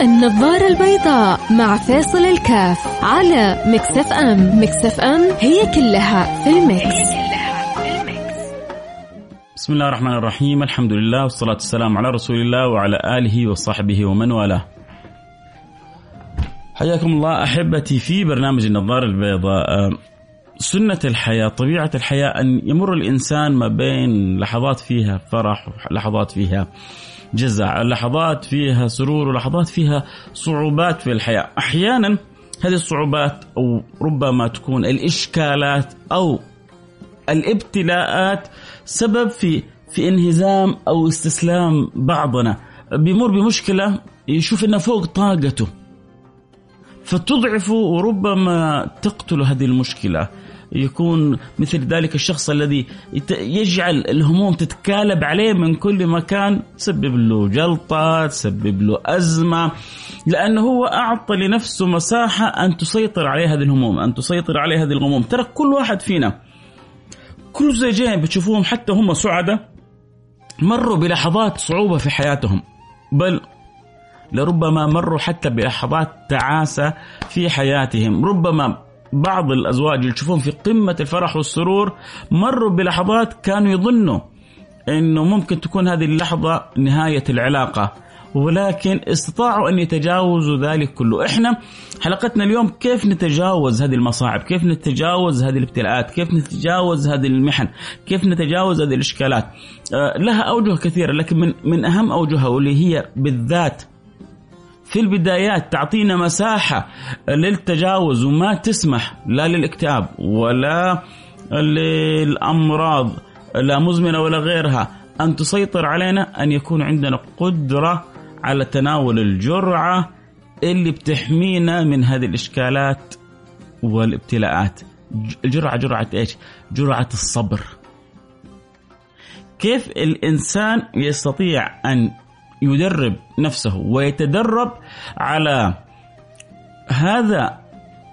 النظارة البيضاء مع فيصل الكاف على Mix FM. Mix FM هي كلها في ال mix. بسم الله الرحمن الرحيم. الحمد لله والصلاة والسلام على رسول الله وعلى آله وصحبه ومن والاه. حياكم الله أحبتي في برنامج النظارة البيضاء. سنة الحياة طبيعة الحياة أن يمر الإنسان ما بين لحظات فيها فرح ولحظات فيها جزع لحظات فيها سرور ولحظات فيها صعوبات في الحياة. أحيانا هذه الصعوبات أو ربما تكون الإشكالات أو الابتلاءات سبب في في انهزام أو استسلام بعضنا. بيمر بمشكلة يشوف إنها فوق طاقته فتضعفه وربما تقتل هذه المشكلة. يكون مثل ذلك الشخص الذي يجعل الهموم تتكالب عليه من كل مكان تسبب له جلطة تسبب له أزمة لأنه هو أعطى لنفسه مساحة أن تسيطر عليه هذه الهموم أن تسيطر عليه هذه الغموم. ترى كل واحد فينا. كل زوجين بتشوفوهم حتى هم سعداء مروا بلحظات صعوبة في حياتهم. بل لربما مروا حتى بلحظات تعاسة في حياتهم. ربما بعض الأزواج اللي تشوفون في قمة الفرح والسرور مروا بلحظات كانوا يظنوا أنه ممكن تكون هذه اللحظة نهاية العلاقة. ولكن استطاعوا أن يتجاوزوا ذلك كله، إحنا حلقتنا اليوم كيف نتجاوز هذه المصاعب، كيف نتجاوز هذه الابتلاءات، كيف نتجاوز هذه المحن، كيف نتجاوز هذه الإشكالات. آه لها أوجه كثيرة لكن من من أهم أوجهها واللي هي بالذات في البدايات تعطينا مساحة للتجاوز وما تسمح لا للاكتئاب ولا للأمراض لا مزمنة ولا غيرها أن تسيطر علينا أن يكون عندنا قدرة على تناول الجرعة اللي بتحمينا من هذه الإشكالات والابتلاءات الجرعة جرعة إيش؟ جرعة الصبر كيف الإنسان يستطيع أن يدرب نفسه ويتدرب على هذا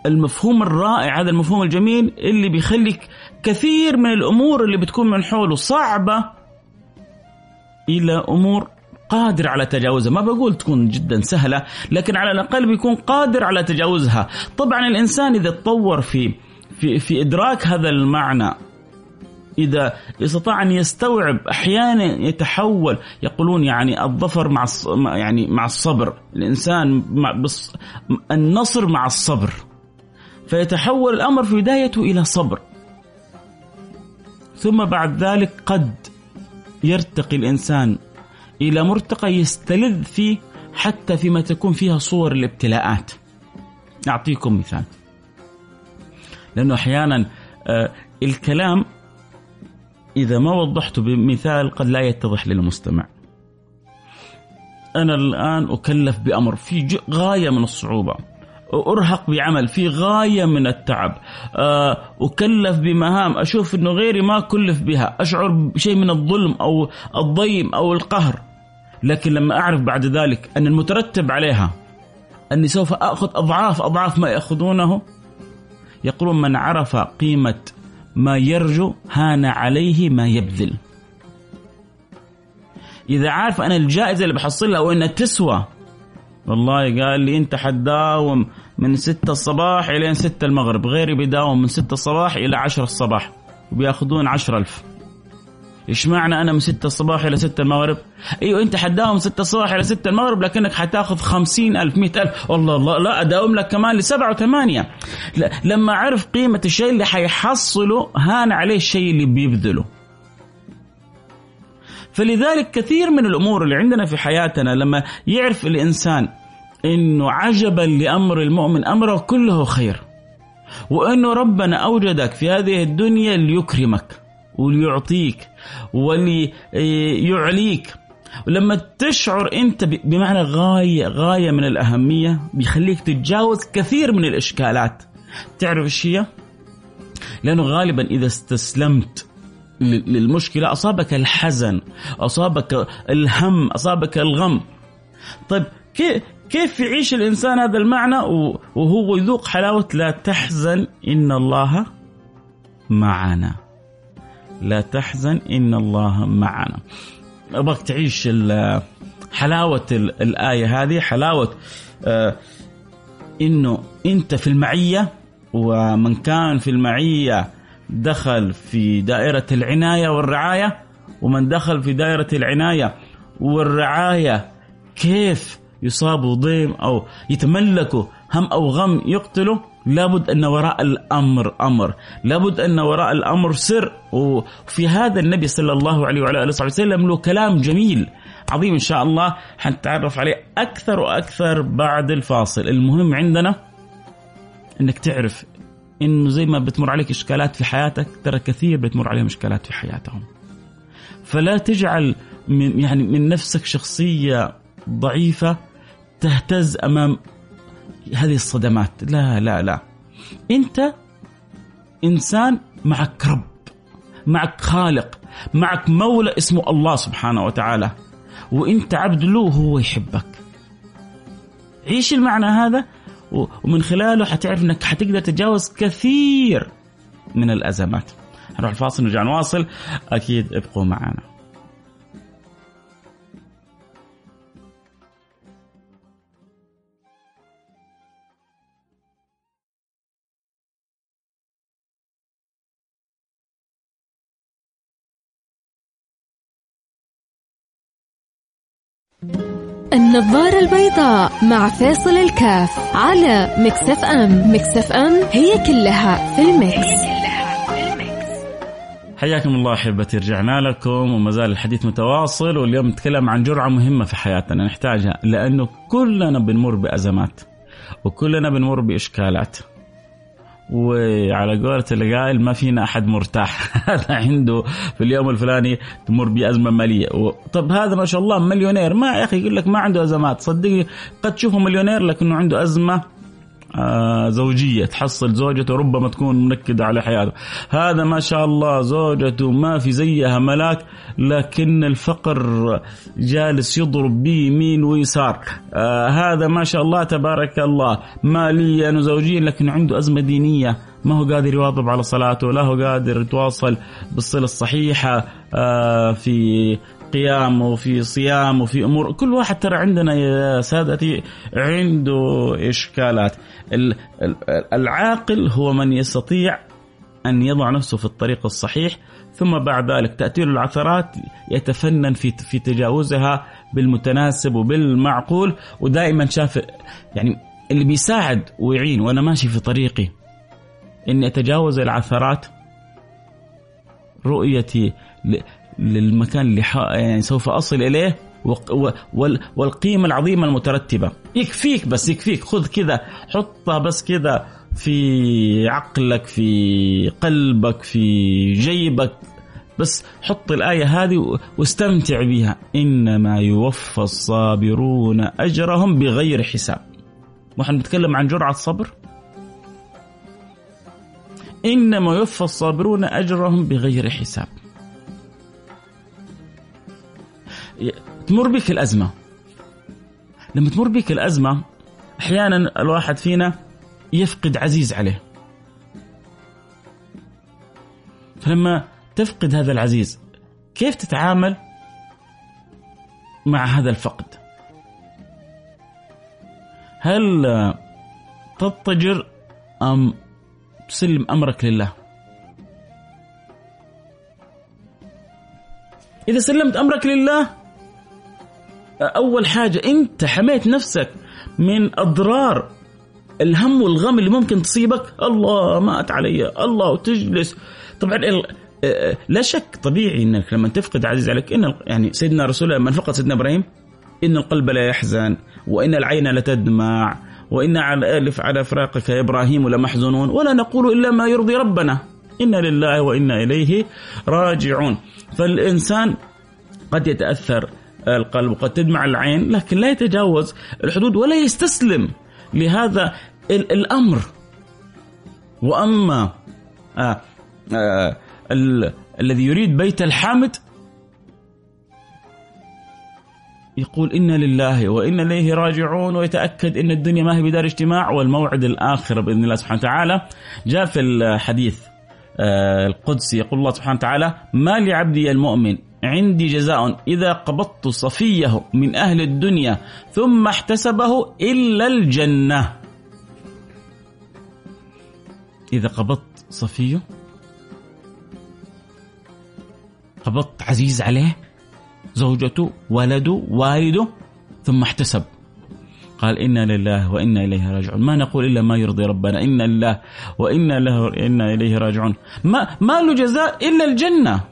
المفهوم الرائع هذا المفهوم الجميل اللي بيخليك كثير من الأمور اللي بتكون من حوله صعبة إلى أمور قادر على تجاوزها. ما بقول تكون جدا سهلة لكن على الأقل بيكون قادر على تجاوزها. طبعا الإنسان إذا تطور في في, في إدراك هذا المعنى إذا استطاع أن يستوعب أحيانا يتحول يقولون يعني الظفر مع يعني مع الصبر. الإنسان مع بص النصر مع الصبر. فيتحول الأمر في بدايته إلى صبر. ثم بعد ذلك قد يرتقي الإنسان إلى مرتقى يستلذ فيه حتى فيما تكون فيها صور الابتلاءات. أعطيكم مثال. لأنه أحيانا آه، الكلام إذا ما وضحته بمثال قد لا يتضح للمستمع. أنا الآن أكلف بأمر في غاية من الصعوبة. أرهق بعمل في غاية من التعب. آه، أكلف بمهام. أشوف أنه غيري ما كلف بها. أشعر بشيء من الظلم أو الضيم أو القهر. لكن لما أعرف بعد ذلك أن المترتب عليها أني سوف أخذ أضعاف أضعاف ما يأخذونه يقولون من عرف قيمة ما يرجو هان عليه ما يبذل. إذا عارف أنا الجائزة اللي بحصلها وإنها تسوى والله قال لي أنت حتداوم من ستة الصباح إلى ستة المغرب غيري بيداوم من ستة الصباح إلى عشرة الصباح وبيأخذون عشرة ألف. إيش معنى أنا من 6 الصباح إلى 6 المغرب؟ أيوه أنت حتداوم من 6 الصباح إلى 6 المغرب لكنك حتاخذ 50000 100000 والله الله لا أداوم لك كمان لسبعة وثمانية. لما عرف قيمة الشيء اللي حيحصله هان عليه الشيء اللي بيبذله. فلذلك كثير من الأمور اللي عندنا في حياتنا لما يعرف الإنسان إنه عجبا لأمر المؤمن أمره كله خير. وإنه ربنا أوجدك في هذه الدنيا ليكرمك. وليعطيك وليعليك. ولما تشعر أنت بمعنى غايه غاية من الأهمية بيخليك تتجاوز كثير من الإشكالات. تعرف إيش هي؟ لأنه غالبا إذا استسلمت للمشكلة أصابك الحزن أصابك الهم أصابك الغم. طيب كيف يعيش الإنسان هذا المعنى؟ وهو يذوق حلاوة لا تحزن إن الله معنا. لا تحزن إن الله معنا. أبغاك تعيش حلاوة الآية هذه حلاوة آه إنه أنت في المعية ومن كان في المعية دخل في دائرة العناية والرعاية ومن دخل في دائرة العناية والرعاية كيف يصاب ضيم أو يتملكه هم أو غم يقتله؟ لابد أن وراء الأمر أمر. لابد أن وراء الأمر سر. وفي هذا النبي صلى الله عليه وعلى آله وسلم له كلام جميل عظيم إن شاء الله حنتعرف عليه أكثر وأكثر بعد الفاصل. المهم عندنا أنك تعرف إنه زي ما بتمر عليك إشكالات في حياتك ترى كثير بتمر عليهم إشكالات في حياتهم. فلا تجعل من يعني من نفسك شخصية ضعيفة تهتز أمام هذه الصدمات، لا لا لا. أنت إنسان معك رب، معك خالق، معك مولى اسمه الله سبحانه وتعالى. وانت عبد له وهو يحبك. عيش المعنى هذا ومن خلاله حتعرف إنك حتقدر تتجاوز كثير من الأزمات. نروح الفاصل نرجع نواصل أكيد ابقوا معنا. النظارة البيضاء مع فيصل الكاف على Mix FM. Mix FM هي كلها في ال mix, حياكم الله أحبتي رجعنا لكم وما زال الحديث متواصل واليوم نتكلم عن جرعة مهمة في حياتنا نحتاجها لأنه كلنا بنمر بأزمات وكلنا بنمر بإشكالات. وعلى قولة القائل ما فينا أحد مرتاح. هذا عنده في اليوم الفلاني تمر بأزمة مالية. طب هذا ما شاء الله مليونير. ما يا أخي يقول لك ما عنده أزمات. صدقني قد تشوفه مليونير لكنه عنده أزمة آه زوجية تحصل زوجته ربما تكون منكدة على حياته. هذا ما شاء الله زوجته ما في زيها ملاك لكن الفقر جالس يضرب به يمين ويسار. آه هذا ما شاء الله تبارك الله. ماليا وزوجيا لكن عنده أزمة دينية. ما هو قادر يواظب على صلاته لا هو قادر يتواصل بالصلة الصحيحة آه في قيام وفي صيام وفي أمور. كل واحد ترى عندنا يا سادتي عنده إشكالات. العاقل هو من يستطيع أن يضع نفسه في الطريق الصحيح ثم بعد ذلك تاتي له العثرات يتفنن في في تجاوزها بالمتناسب وبالمعقول. ودائما شاف يعني اللي بيساعد ويعين وأنا ماشي في طريقي إني أتجاوز العثرات. رؤيتي للمكان اللي يعني سوف أصل إليه والقيمة العظيمة المترتبة. يكفيك بس يكفيك. خذ كذا حطها بس كذا في عقلك في قلبك في جيبك. بس حط الآية هذه واستمتع بها. إنما يوفى الصابرون أجرهم بغير حساب. ونحن نتكلم عن جرعة صبر إنما يوفى الصابرون أجرهم بغير حساب. تمر بك الأزمة. لما تمر بك الأزمة أحيانا الواحد فينا يفقد عزيز عليه. فلما تفقد هذا العزيز كيف تتعامل مع هذا الفقد؟ هل تضطجر أم تسلم أمرك لله؟ إذا سلمت أمرك لله أول حاجة أنت حميت نفسك من أضرار الهم والغم اللي ممكن تصيبك. الله مات علي الله وتجلس طبعا لا شك طبيعي إنك لما تفقد عزيز عليك إن يعني سيدنا رسول الله لما فقد سيدنا إبراهيم إن القلب لا يحزن وإن العين لتدمع وإن على آلف على فراقك يا إبراهيم لمحزونون ولا نقول إلا ما يرضي ربنا. إنا لله وإنا إليه راجعون. فالإنسان قد يتأثر القلب وقد تدمع العين لكن لا يتجاوز الحدود ولا يستسلم لهذا الأمر. وأما آه آه الذي يريد بيت الحامد يقول إنا لله وإنا إليه راجعون ويتأكد أن الدنيا ما هي بدار اجتماع. والموعد الآخر بإذن الله سبحانه وتعالى جاء في الحديث آه، القدسي يقول الله سبحانه وتعالى ما لعبدي المؤمن عندي جزاء إذا قبضت صفيه من أهل الدنيا ثم احتسبه إلا الجنة. إذا قبضت صفيه؟ قبضت عزيز عليه؟ زوجته؟ ولده؟ والده؟ ثم احتسب. قال إنا لله وإنا إليه راجعون. ما نقول إلا ما يرضي ربنا. إنا لله وإنا له إنا إليه راجعون. ما, ما له جزاء إلا الجنة.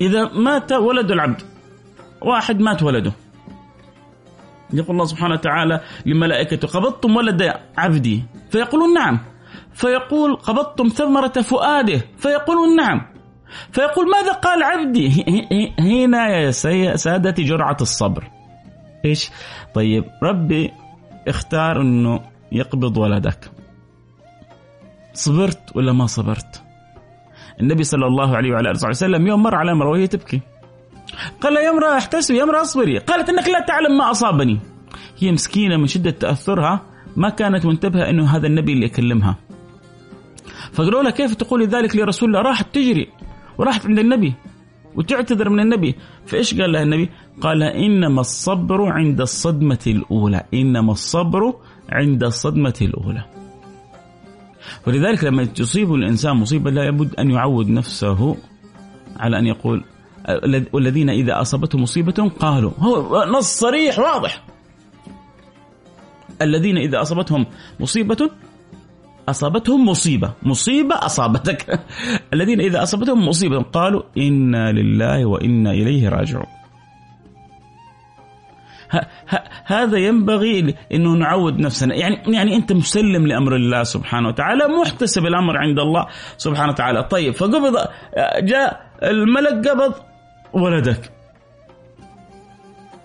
إذا مات ولد العبد. واحد مات ولده. يقول الله سبحانه وتعالى لملائكته قبضتم ولد عبدي. فيقولون نعم. فيقول قبضتم ثمرة فؤاده. فيقولون نعم. فيقول ماذا قال عبدي؟ هنا يا سادتي جرعة الصبر. إيش؟ طيب ربي اختار أنه يقبض ولدك. صبرت ولا ما صبرت؟ النبي صلى الله عليه وعلى آله وسلم يوم مر على امرأة وهي تبكي. قال يا امرأة احتسبي يا امرأة اصبري. قالت إنك لا تعلم ما أصابني. هي مسكينة من شدة تأثرها ما كانت منتبهة إنه هذا النبي اللي يكلمها. فقالوا لها كيف تقولي ذلك لرسول الله؟ راحت تجري وراحت عند النبي وتعتذر من النبي. فإيش قال لها النبي؟ قال إنما الصبر عند الصدمة الأولى. إنما الصبر عند الصدمة الأولى. ولذلك لما تصيب الإنسان مصيبة لا يبد أن يعود نفسه على أن يقول والذين إذا اصابتهم مصيبة قالوا هو نص صريح واضح. الذين إذا أصابتهم مصيبة أصابتهم مصيبة مصيبة أصابتك. الذين إذا أصابتهم مصيبة قالوا إنا لله وإنا إليه راجعون. هذا ينبغي إنه نعود نفسنا يعني يعني أنت مسلم لأمر الله سبحانه وتعالى محتسب الأمر عند الله سبحانه وتعالى طيب فقبض جاء الملك قبض ولدك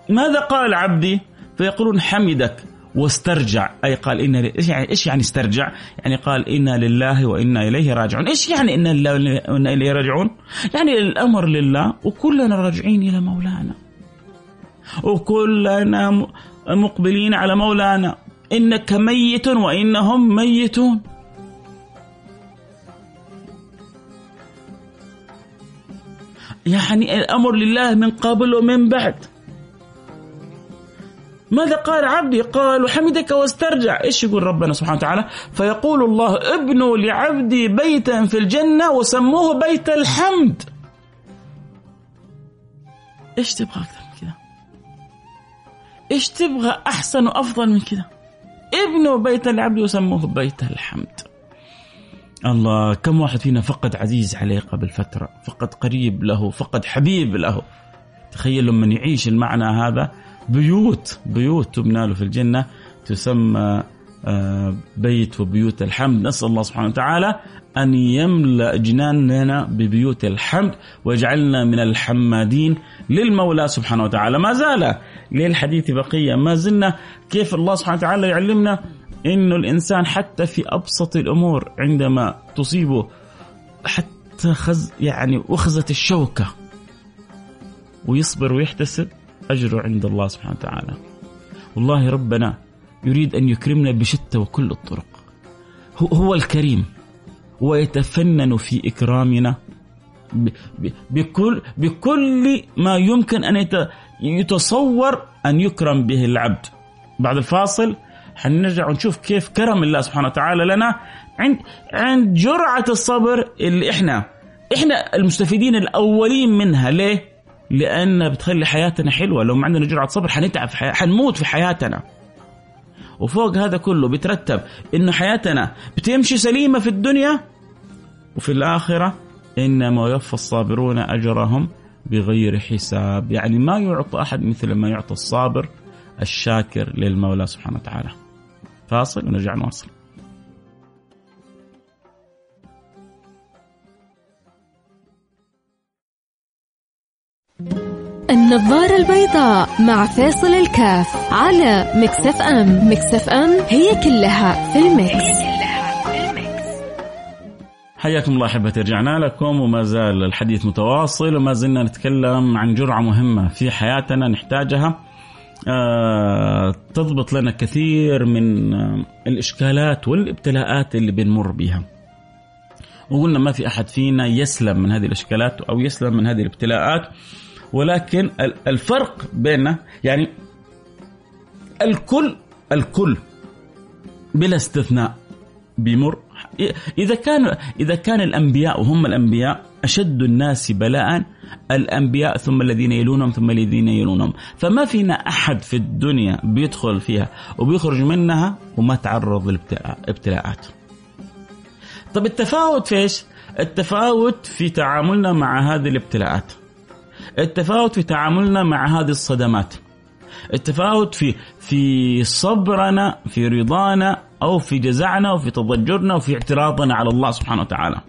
ماذا قال عبدي فيقولون حمدك واسترجع أي قال أنا إيش يعني إيش يعني استرجع؟ يعني قال إنا لله وإنا إليه راجعون، إيش يعني إنا لله وإنا إليه راجعون؟ يعني الأمر لله وكلنا راجعين إلى مولانا. وكلنا مقبلين على مولانا. إنك ميت وإنهم ميتون. يعني الأمر لله من قبل ومن بعد. ماذا قال عبدي؟ قال وحمدك واسترجع. إيش يقول ربنا سبحانه وتعالى؟ فيقول الله ابنوا لعبدي بيتا في الجنة وسموه بيت الحمد. إيش تبغى أكثر؟ إيش تبغى أحسن وأفضل من كذا ابنوا بيت العبد وسموه بيت الحمد. الله كم واحد فينا فقد عزيز عليه قبل فترة فقد قريب له فقد حبيب له. تخيل لما يعيش المعنى هذا. بيوت بيوت تبنى له في الجنة تسمى آه، بيت وبيوت الحمد. نسأل الله سبحانه وتعالى أن يملأ جناننا ببيوت الحمد ويجعلنا من الحمادين للمولى سبحانه وتعالى. ما زال للحديث بقية. ما زلنا كيف الله سبحانه وتعالى يعلمنا أنه الإنسان حتى في أبسط الأمور عندما تصيبه حتى خز يعني وخزة الشوكة ويصبر ويحتسب أجره عند الله سبحانه وتعالى. والله ربنا يريد أن يكرمنا بشتى وكل الطرق. هو الكريم. ويتفنن في إكرامنا بكل بكل ما يمكن أن يتصور أن يكرم به العبد بعد الفاصل حنرجع ونشوف كيف كرم الله سبحانه وتعالى لنا عند عند جرعة الصبر اللي إحنا إحنا المستفيدين الأولين منها ليه؟ لأن بتخلي حياتنا حلوة لو ما عندنا جرعة صبر حنتعب. حنموت في حياتنا وفوق هذا كله بيترتب إنه حياتنا بتمشي سليمة في الدنيا وفي الآخرة إنما يوفى الصابرون أجرهم بغير حساب. يعني ما يعطى أحد مثل ما يعطى الصابر الشاكر للمولى سبحانه وتعالى. فاصل ونرجع نواصل. النظارة البيضاء مع فيصل الكاف على Mix FM. Mix FM هي كلها في ال mix, حياكم الله أحبتي رجعنا لكم وما زال الحديث متواصل وما زلنا نتكلم عن جرعة مهمة في حياتنا نحتاجها. آه تضبط لنا كثير من آه الإشكالات والإبتلاءات اللي بنمر بها. وقلنا ما في أحد فينا يسلم من هذه الإشكالات أو يسلم من هذه الإبتلاءات. ولكن الفرق بيننا يعني الكل الكل بلا استثناء بيمر. إذا كان إذا كان الأنبياء وهم الأنبياء أشد الناس بلاء الأنبياء ثم الذين يلونهم ثم الذين يلونهم. فما فينا أحد في الدنيا بيدخل فيها وبيخرج منها وما تعرض لابتلاءات طب التفاوت في إيش؟ التفاوت في تعاملنا مع هذه الابتلاءات. التفاوت في تعاملنا مع هذه الصدمات التفاوت في في صبرنا في رضانا أو في جزعنا وفي تضجرنا وفي اعتراضنا على الله سبحانه وتعالى.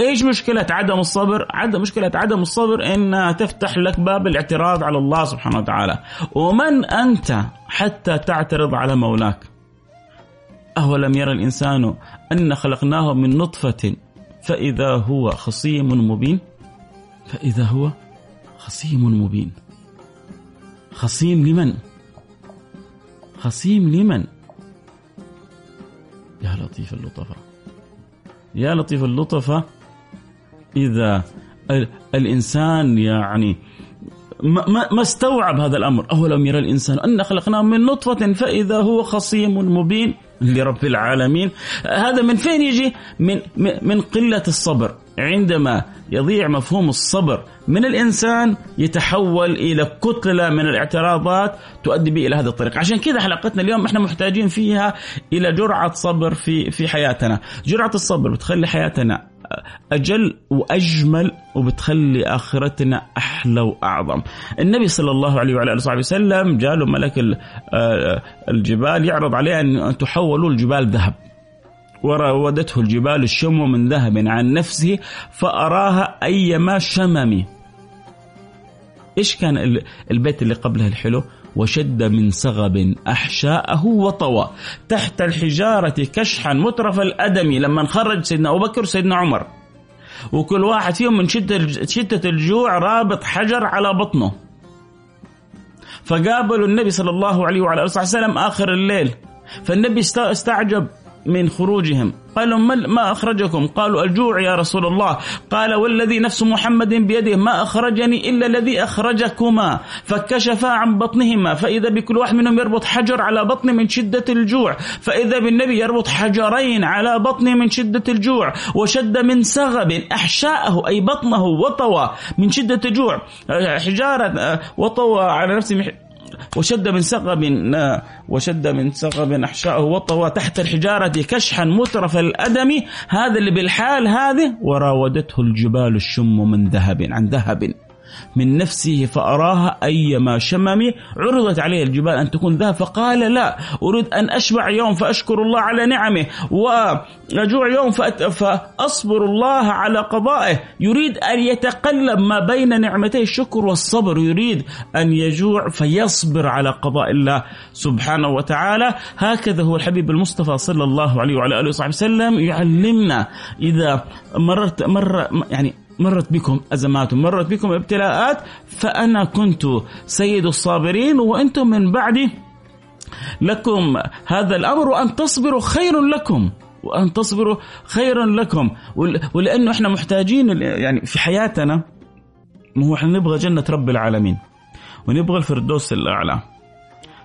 إيش مشكلة عدم الصبر؟ عدم مشكلة عدم الصبر إنها تفتح لك باب الاعتراض على الله سبحانه وتعالى. ومن أنت حتى تعترض على مولاك؟ أولم يرى الإنسان أن خلقناه من نطفة فإذا هو خصيم مبين فإذا هو خصيم مبين. خصيم لمن؟ خصيم لمن؟ يا لطيف اللطفة. يا لطيف اللطفة إذا الإنسان يعني ما, ما, استوعب هذا الأمر. أولم يرى الإنسان أن خلقناه من نطفة فإذا هو خصيم مبين لرب العالمين. هذا من فين يجي؟ من من قلة الصبر. عندما يضيع مفهوم الصبر من الإنسان يتحول إلى كتلة من الاعتراضات تؤدي به إلى هذا الطريق، عشان كذا حلقتنا اليوم إحنا محتاجين فيها إلى جرعة صبر في في حياتنا، جرعة الصبر بتخلي حياتنا أجل وأجمل وبتخلي آخرتنا أحلى وأعظم. النبي صلى الله عليه وعلى آله وصحبه وسلم جاء له ملك آه، الجبال يعرض عليه أن تحولوا الجبال ذهب. وراودته الجبال الشم من ذهب عن نفسه فأراها أيما شمم. إيش كان البيت اللي قبلها الحلو؟ وشد من صغب أحشاءه وطوى. تحت الحجارة كشحا مترف الأدم لما خرج سيدنا أبو بكر وسيدنا عمر. وكل واحد فيهم من شدة, الجوع رابط حجر على بطنه. فقابلوا النبي صلى الله عليه وعلى آله وسلم آخر الليل. فالنبي استعجب. من خروجهم. قالوا ما أخرجكم؟ قالوا الجوع يا رسول الله. قال والذي نفس محمد بيده ما أخرجني إلا الذي أخرجكما. فكشفا عن بطنهما. فإذا بكل واحد منهم يربط حجر على بطنه من شدة الجوع. فإذا بالنبي يربط حجرين على بطنه من شدة الجوع. وشد من سغب أحشاءه أي بطنه وطوى من شدة الجوع. حجارة وطوى على نفسه وشد من سقب وشد من سقب أحشاءه وطوى تحت الحجارة كشحا مترف الأدم. هذا اللي بالحال هذه وراودته الجبال الشم من ذهب عن ذهب. من نفسه فأراها أيما شمم عرضت عليه الجبال أن تكون ذهب فقال لا أريد أن أشبع يوم فأشكر الله على نعمه وأجوع يوم فأصبر الله على قضائه. يريد أن يتقلب ما بين نعمتي الشكر والصبر. يريد أن يجوع فيصبر على قضاء الله سبحانه وتعالى. هكذا هو الحبيب المصطفى صلى الله عليه وعلى آله وصحبه وسلم يعلمنا إذا مررت مرة يعني مرت بكم أزمات ومرت بكم ابتلاءات فأنا كنت سيد الصابرين وأنتم من بعدي. لكم هذا الأمر وأن تصبروا خير لكم وأن تصبروا خيرا لكم. ولأنه إحنا محتاجين يعني في حياتنا ما هو إحنا نبغى جنة رب العالمين ونبغى الفردوس الأعلى.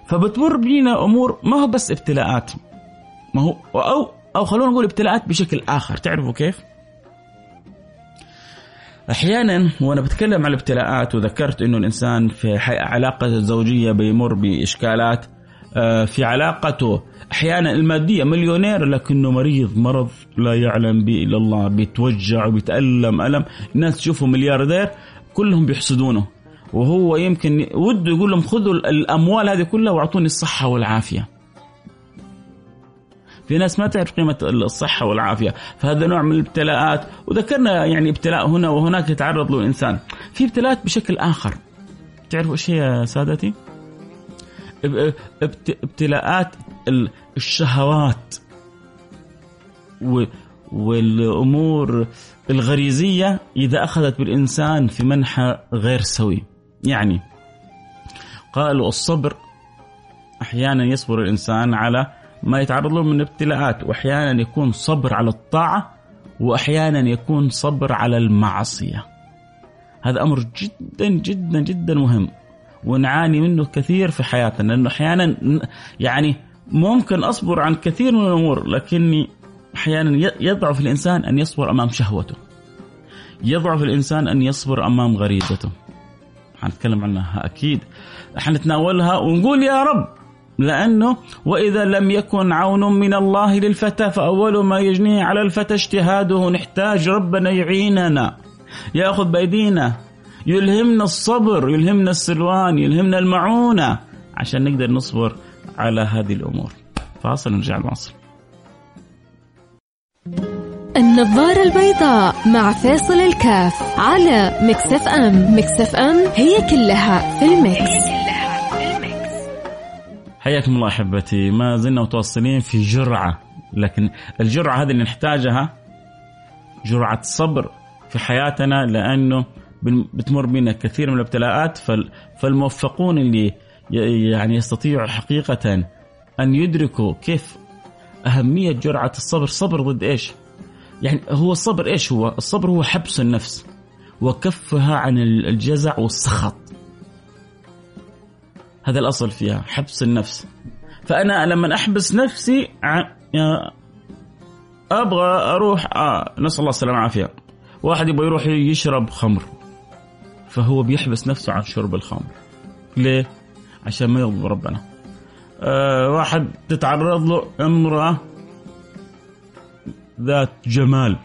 فبتمر بينا أمور ما هو بس ابتلاءات ما هو أو أو خلونا نقول ابتلاءات بشكل آخر تعرفوا كيف؟ أحيانا وأنا بتكلم عن الابتلاءات وذكرت إنه الإنسان في علاقته الزوجية بيمر بإشكالات آه، في علاقته أحيانا المادية مليونير لكنه مريض مرض لا يعلم به إلا الله بيتوجع وبيتألم ألم. الناس تشوفه ملياردير كلهم بيحسدونه. وهو يمكن وده يقول لهم خذوا الأموال هذه كلها وأعطوني الصحة والعافية. في ناس ما تعرف قيمة الصحة والعافية. فهذا نوع من الابتلاءات. وذكرنا يعني ابتلاء هنا وهناك يتعرض له الإنسان في ابتلاءات بشكل آخر. تعرفوا إيش هي يا سادتي ابتلاءات الشهوات. والأمور الغريزية إذا أخذت بالإنسان في منحى غير سوي. يعني قالوا الصبر أحيانا يصبر الإنسان على ما يتعرض له من ابتلاءات واحيانا يكون صبر على الطاعة واحيانا يكون صبر على المعصية. هذا أمر جدا جدا جدا مهم ونعاني منه كثير في حياتنا لأنه أحيانا يعني ممكن أصبر عن كثير من الأمور لكني أحيانا يضعف الإنسان أن يصبر أمام شهوته. يضعف الإنسان أن يصبر أمام غريزته. حنتكلم عنها أكيد. حنتناولها ونقول يا رب لأنه وإذا لم يكن عون من الله للفتى فأول ما يجنيه على الفتى اجتهاده نحتاج ربنا يعيننا يأخذ بأيدينا يلهمنا الصبر يلهمنا السلوان يلهمنا المعونة عشان نقدر نصبر على هذه الأمور. فاصل نرجع نواصل النظارة البيضاء مع فيصل الكاف على Mix FM. Mix FM هي كلها في ال mix, حياكم الله أحبتي. ما زلنا متواصلين في جرعة. لكن الجرعة هذه اللي نحتاجها جرعة صبر في حياتنا لأنه بتمر بنا كثير من الابتلاءات فالموفقون اللي يعني يستطيعوا حقيقة أن يدركوا كيف أهمية جرعة الصبر. صبر ضد إيش؟ يعني هو الصبر إيش هو؟ الصبر هو حبس النفس وكفها عن الجزع والسخط. هذا الأصل فيها حبس النفس. فأنا لما أحبس نفسي أبغى أروح آه نسأل الله السلامة والعافية. واحد يبغى يروح يشرب خمر فهو بيحبس نفسه عن شرب الخمر. ليه؟ عشان ما يغضب ربنا. آه واحد تتعرض له امرأة ذات جمال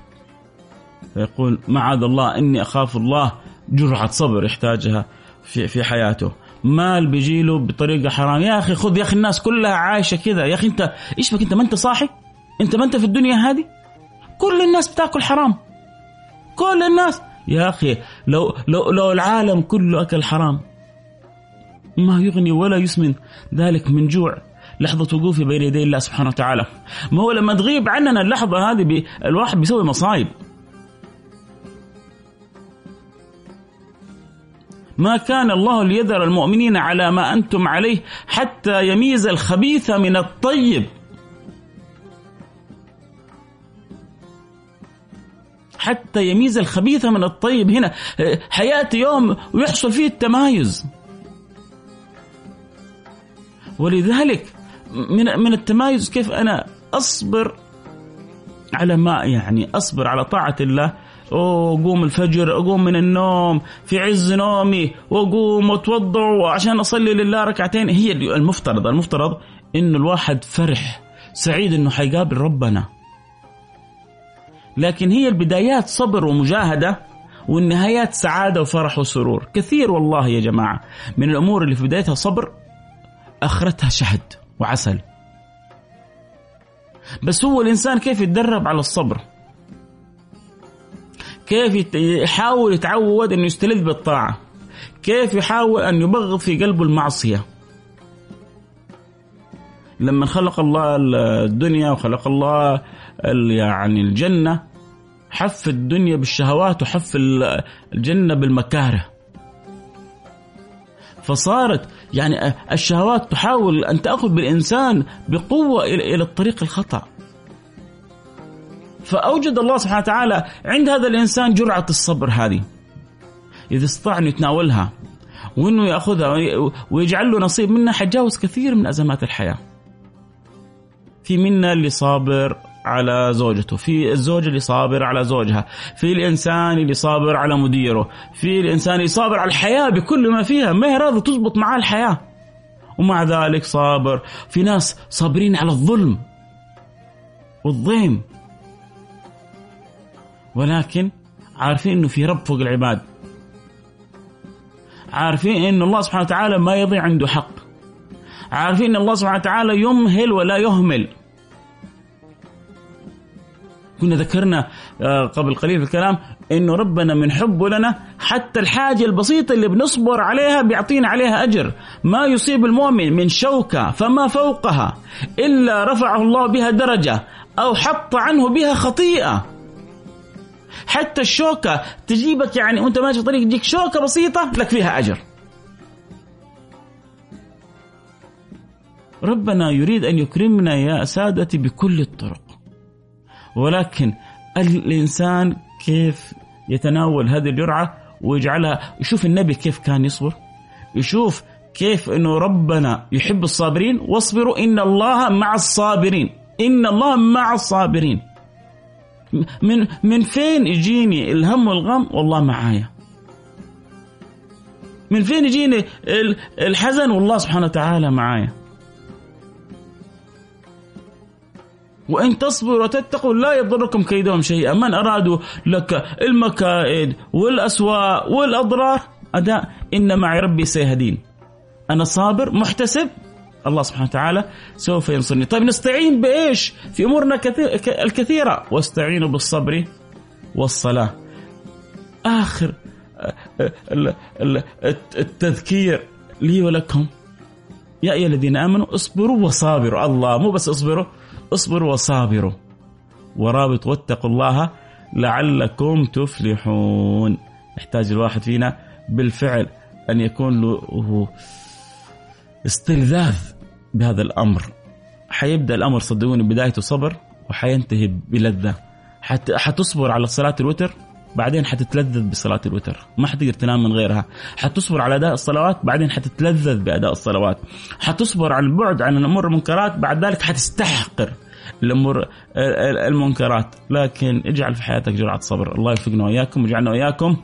فيقول معاذ الله إني أخاف الله. جرعة صبر يحتاجها في, في حياته. مال بيجي له بطريقة حرام. يا أخي خذ يا أخي الناس كلها عايشة كذا. يا أخي أنت إيش بك أنت؟ ما أنت صاحي؟ أنت ما أنت في الدنيا هذه؟ كل الناس بتأكل حرام. كل الناس. يا أخي لو لو لو العالم كله أكل حرام ما يغني ولا يسمن ذلك من جوع لحظة وقوفي بين يدي الله سبحانه وتعالى. ما هو لما تغيب عننا اللحظة هذه الواحد بيسوي مصايب. ما كان الله ليذر المؤمنين على ما أنتم عليه حتى يميز الخبيث من الطيب. حتى يميز الخبيث من الطيب. هنا حياتي يوم ويحصل فيه التمايز. ولذلك من من التمايز كيف أنا أصبر على ما يعني أصبر على طاعة الله اقوم الفجر اقوم من النوم في عز نومي واقوم واتوضا عشان أصلي لله ركعتين. هي المفترض المفترض انه الواحد فرح سعيد إنه حيقابل ربنا. لكن هي البدايات صبر ومجاهدة والنهايات سعادة وفرح وسرور. كثير والله يا جماعة من الأمور اللي في بدايتها صبر آخرتها شهد وعسل. بس هو الإنسان كيف يتدرب على الصبر؟ كيف يحاول يتعود أنه يستلذ بالطاعة؟ كيف يحاول أن يبغض في قلبه المعصية؟ لما خلق الله الدنيا وخلق الله يعني الجنة حف الدنيا بالشهوات وحف الجنة بالمكاره. فصارت يعني الشهوات تحاول أن تأخذ بالإنسان بقوة إلى الطريق الخطأ. فأوجد الله سبحانه وتعالى عند هذا الإنسان جرعة الصبر هذه. إذا استطاع أن يتناولها وأنه يأخذها ويجعل له نصيب منها حيتجاوز كثير من أزمات الحياة. في منا اللي صابر على زوجته في الزوج اللي صابر على زوجها في الإنسان اللي صابر على مديره في الإنسان اللي صابر على الحياة بكل ما فيها ما هي راضي تزبط معاه الحياة. ومع ذلك صابر. في ناس صابرين على الظلم والضيم. ولكن عارفين إنه في رب فوق العباد. عارفين إن الله سبحانه وتعالى ما يضيع عنده حق. عارفين إن الله سبحانه وتعالى يمهل ولا يهمل. كنا ذكرنا آه، قبل قليل في الكلام إنه ربنا من حبه لنا حتى الحاجة البسيطة اللي بنصبر عليها بيعطينا عليها أجر. ما يصيب المؤمن من شوكة فما فوقها إلا رفعه الله بها درجة أو حط عنه بها خطيئة. حتى الشوكة تجيبك يعني وانت ماشي في طريق تجيك شوكة بسيطة لك فيها أجر. ربنا يريد أن يكرمنا يا سادتي بكل الطرق. ولكن الإنسان كيف يتناول هذه الجرعة ويجعلها؟ يشوف النبي كيف كان يصبر. يشوف كيف إنه ربنا يحب الصابرين. واصبروا إن الله مع الصابرين. إن الله مع الصابرين. من من فين يجيني الهم والغم؟ والله معايا. من فين يجيني الحزن؟ والله سبحانه وتعالى معايا. وإن تصبروا وتتقوا لا يضركم كيدهم شيئا. من أرادوا لك المكائد والأسواء والأضرار؟ أداء إن معي ربي سيهدين. أنا صابر محتسب الله سبحانه وتعالى سوف ينصرني. طيب نستعين بإيش؟ في أمورنا الكثيرة. واستعينوا بالصبر والصلاة. آخر التذكير لي ولكم. يا أيها الذين آمنوا اصبروا وصابروا. الله مو بس اصبروا اصبروا وصابروا. ورابط واتقوا الله لعلكم تفلحون. يحتاج الواحد فينا بالفعل أن يكون له استلذاذ. بهذا الأمر. حيبدأ الأمر صدقوني بدايته صبر وحينتهي بلذة. حت... حتصبر على صلاة الوتر بعدين حتتلذذ بصلاة الوتر. ما حتقدر تنام من غيرها. حتصبر على أداء الصلوات بعدين حتتلذذ بأداء الصلوات. حتصبر على البعد عن الأمور المنكرات بعد ذلك حتستحقر الأمور المنكرات. لكن اجعل في حياتك جرعة صبر. الله يوفقنا وإياكم ويجعلنا وإياكم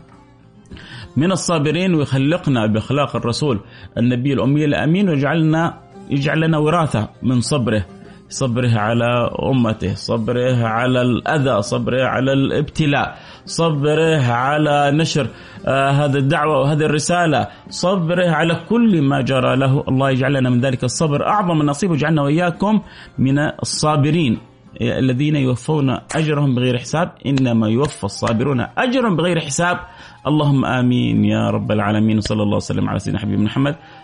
من الصابرين ويخلقنا بأخلاق الرسول النبي الأمي الأمين. ويجعلنا يجعل لنا وراثة من صبره صبره على أمته، صبره على الأذى، صبره على الابتلاء، صبره على نشر آه هذه الدعوة وهذه الرسالة، صبره على كل ما جرى له، الله يجعلنا من ذلك الصبر أعظم النصيب ويجعلنا وإياكم من الصابرين الذين يوفون أجرهم بغير حساب، إنما يوفى الصابرون أجرهم بغير حساب، اللهم آمين يا رب العالمين. وصلى الله وسلم على سيدنا حبيب محمد.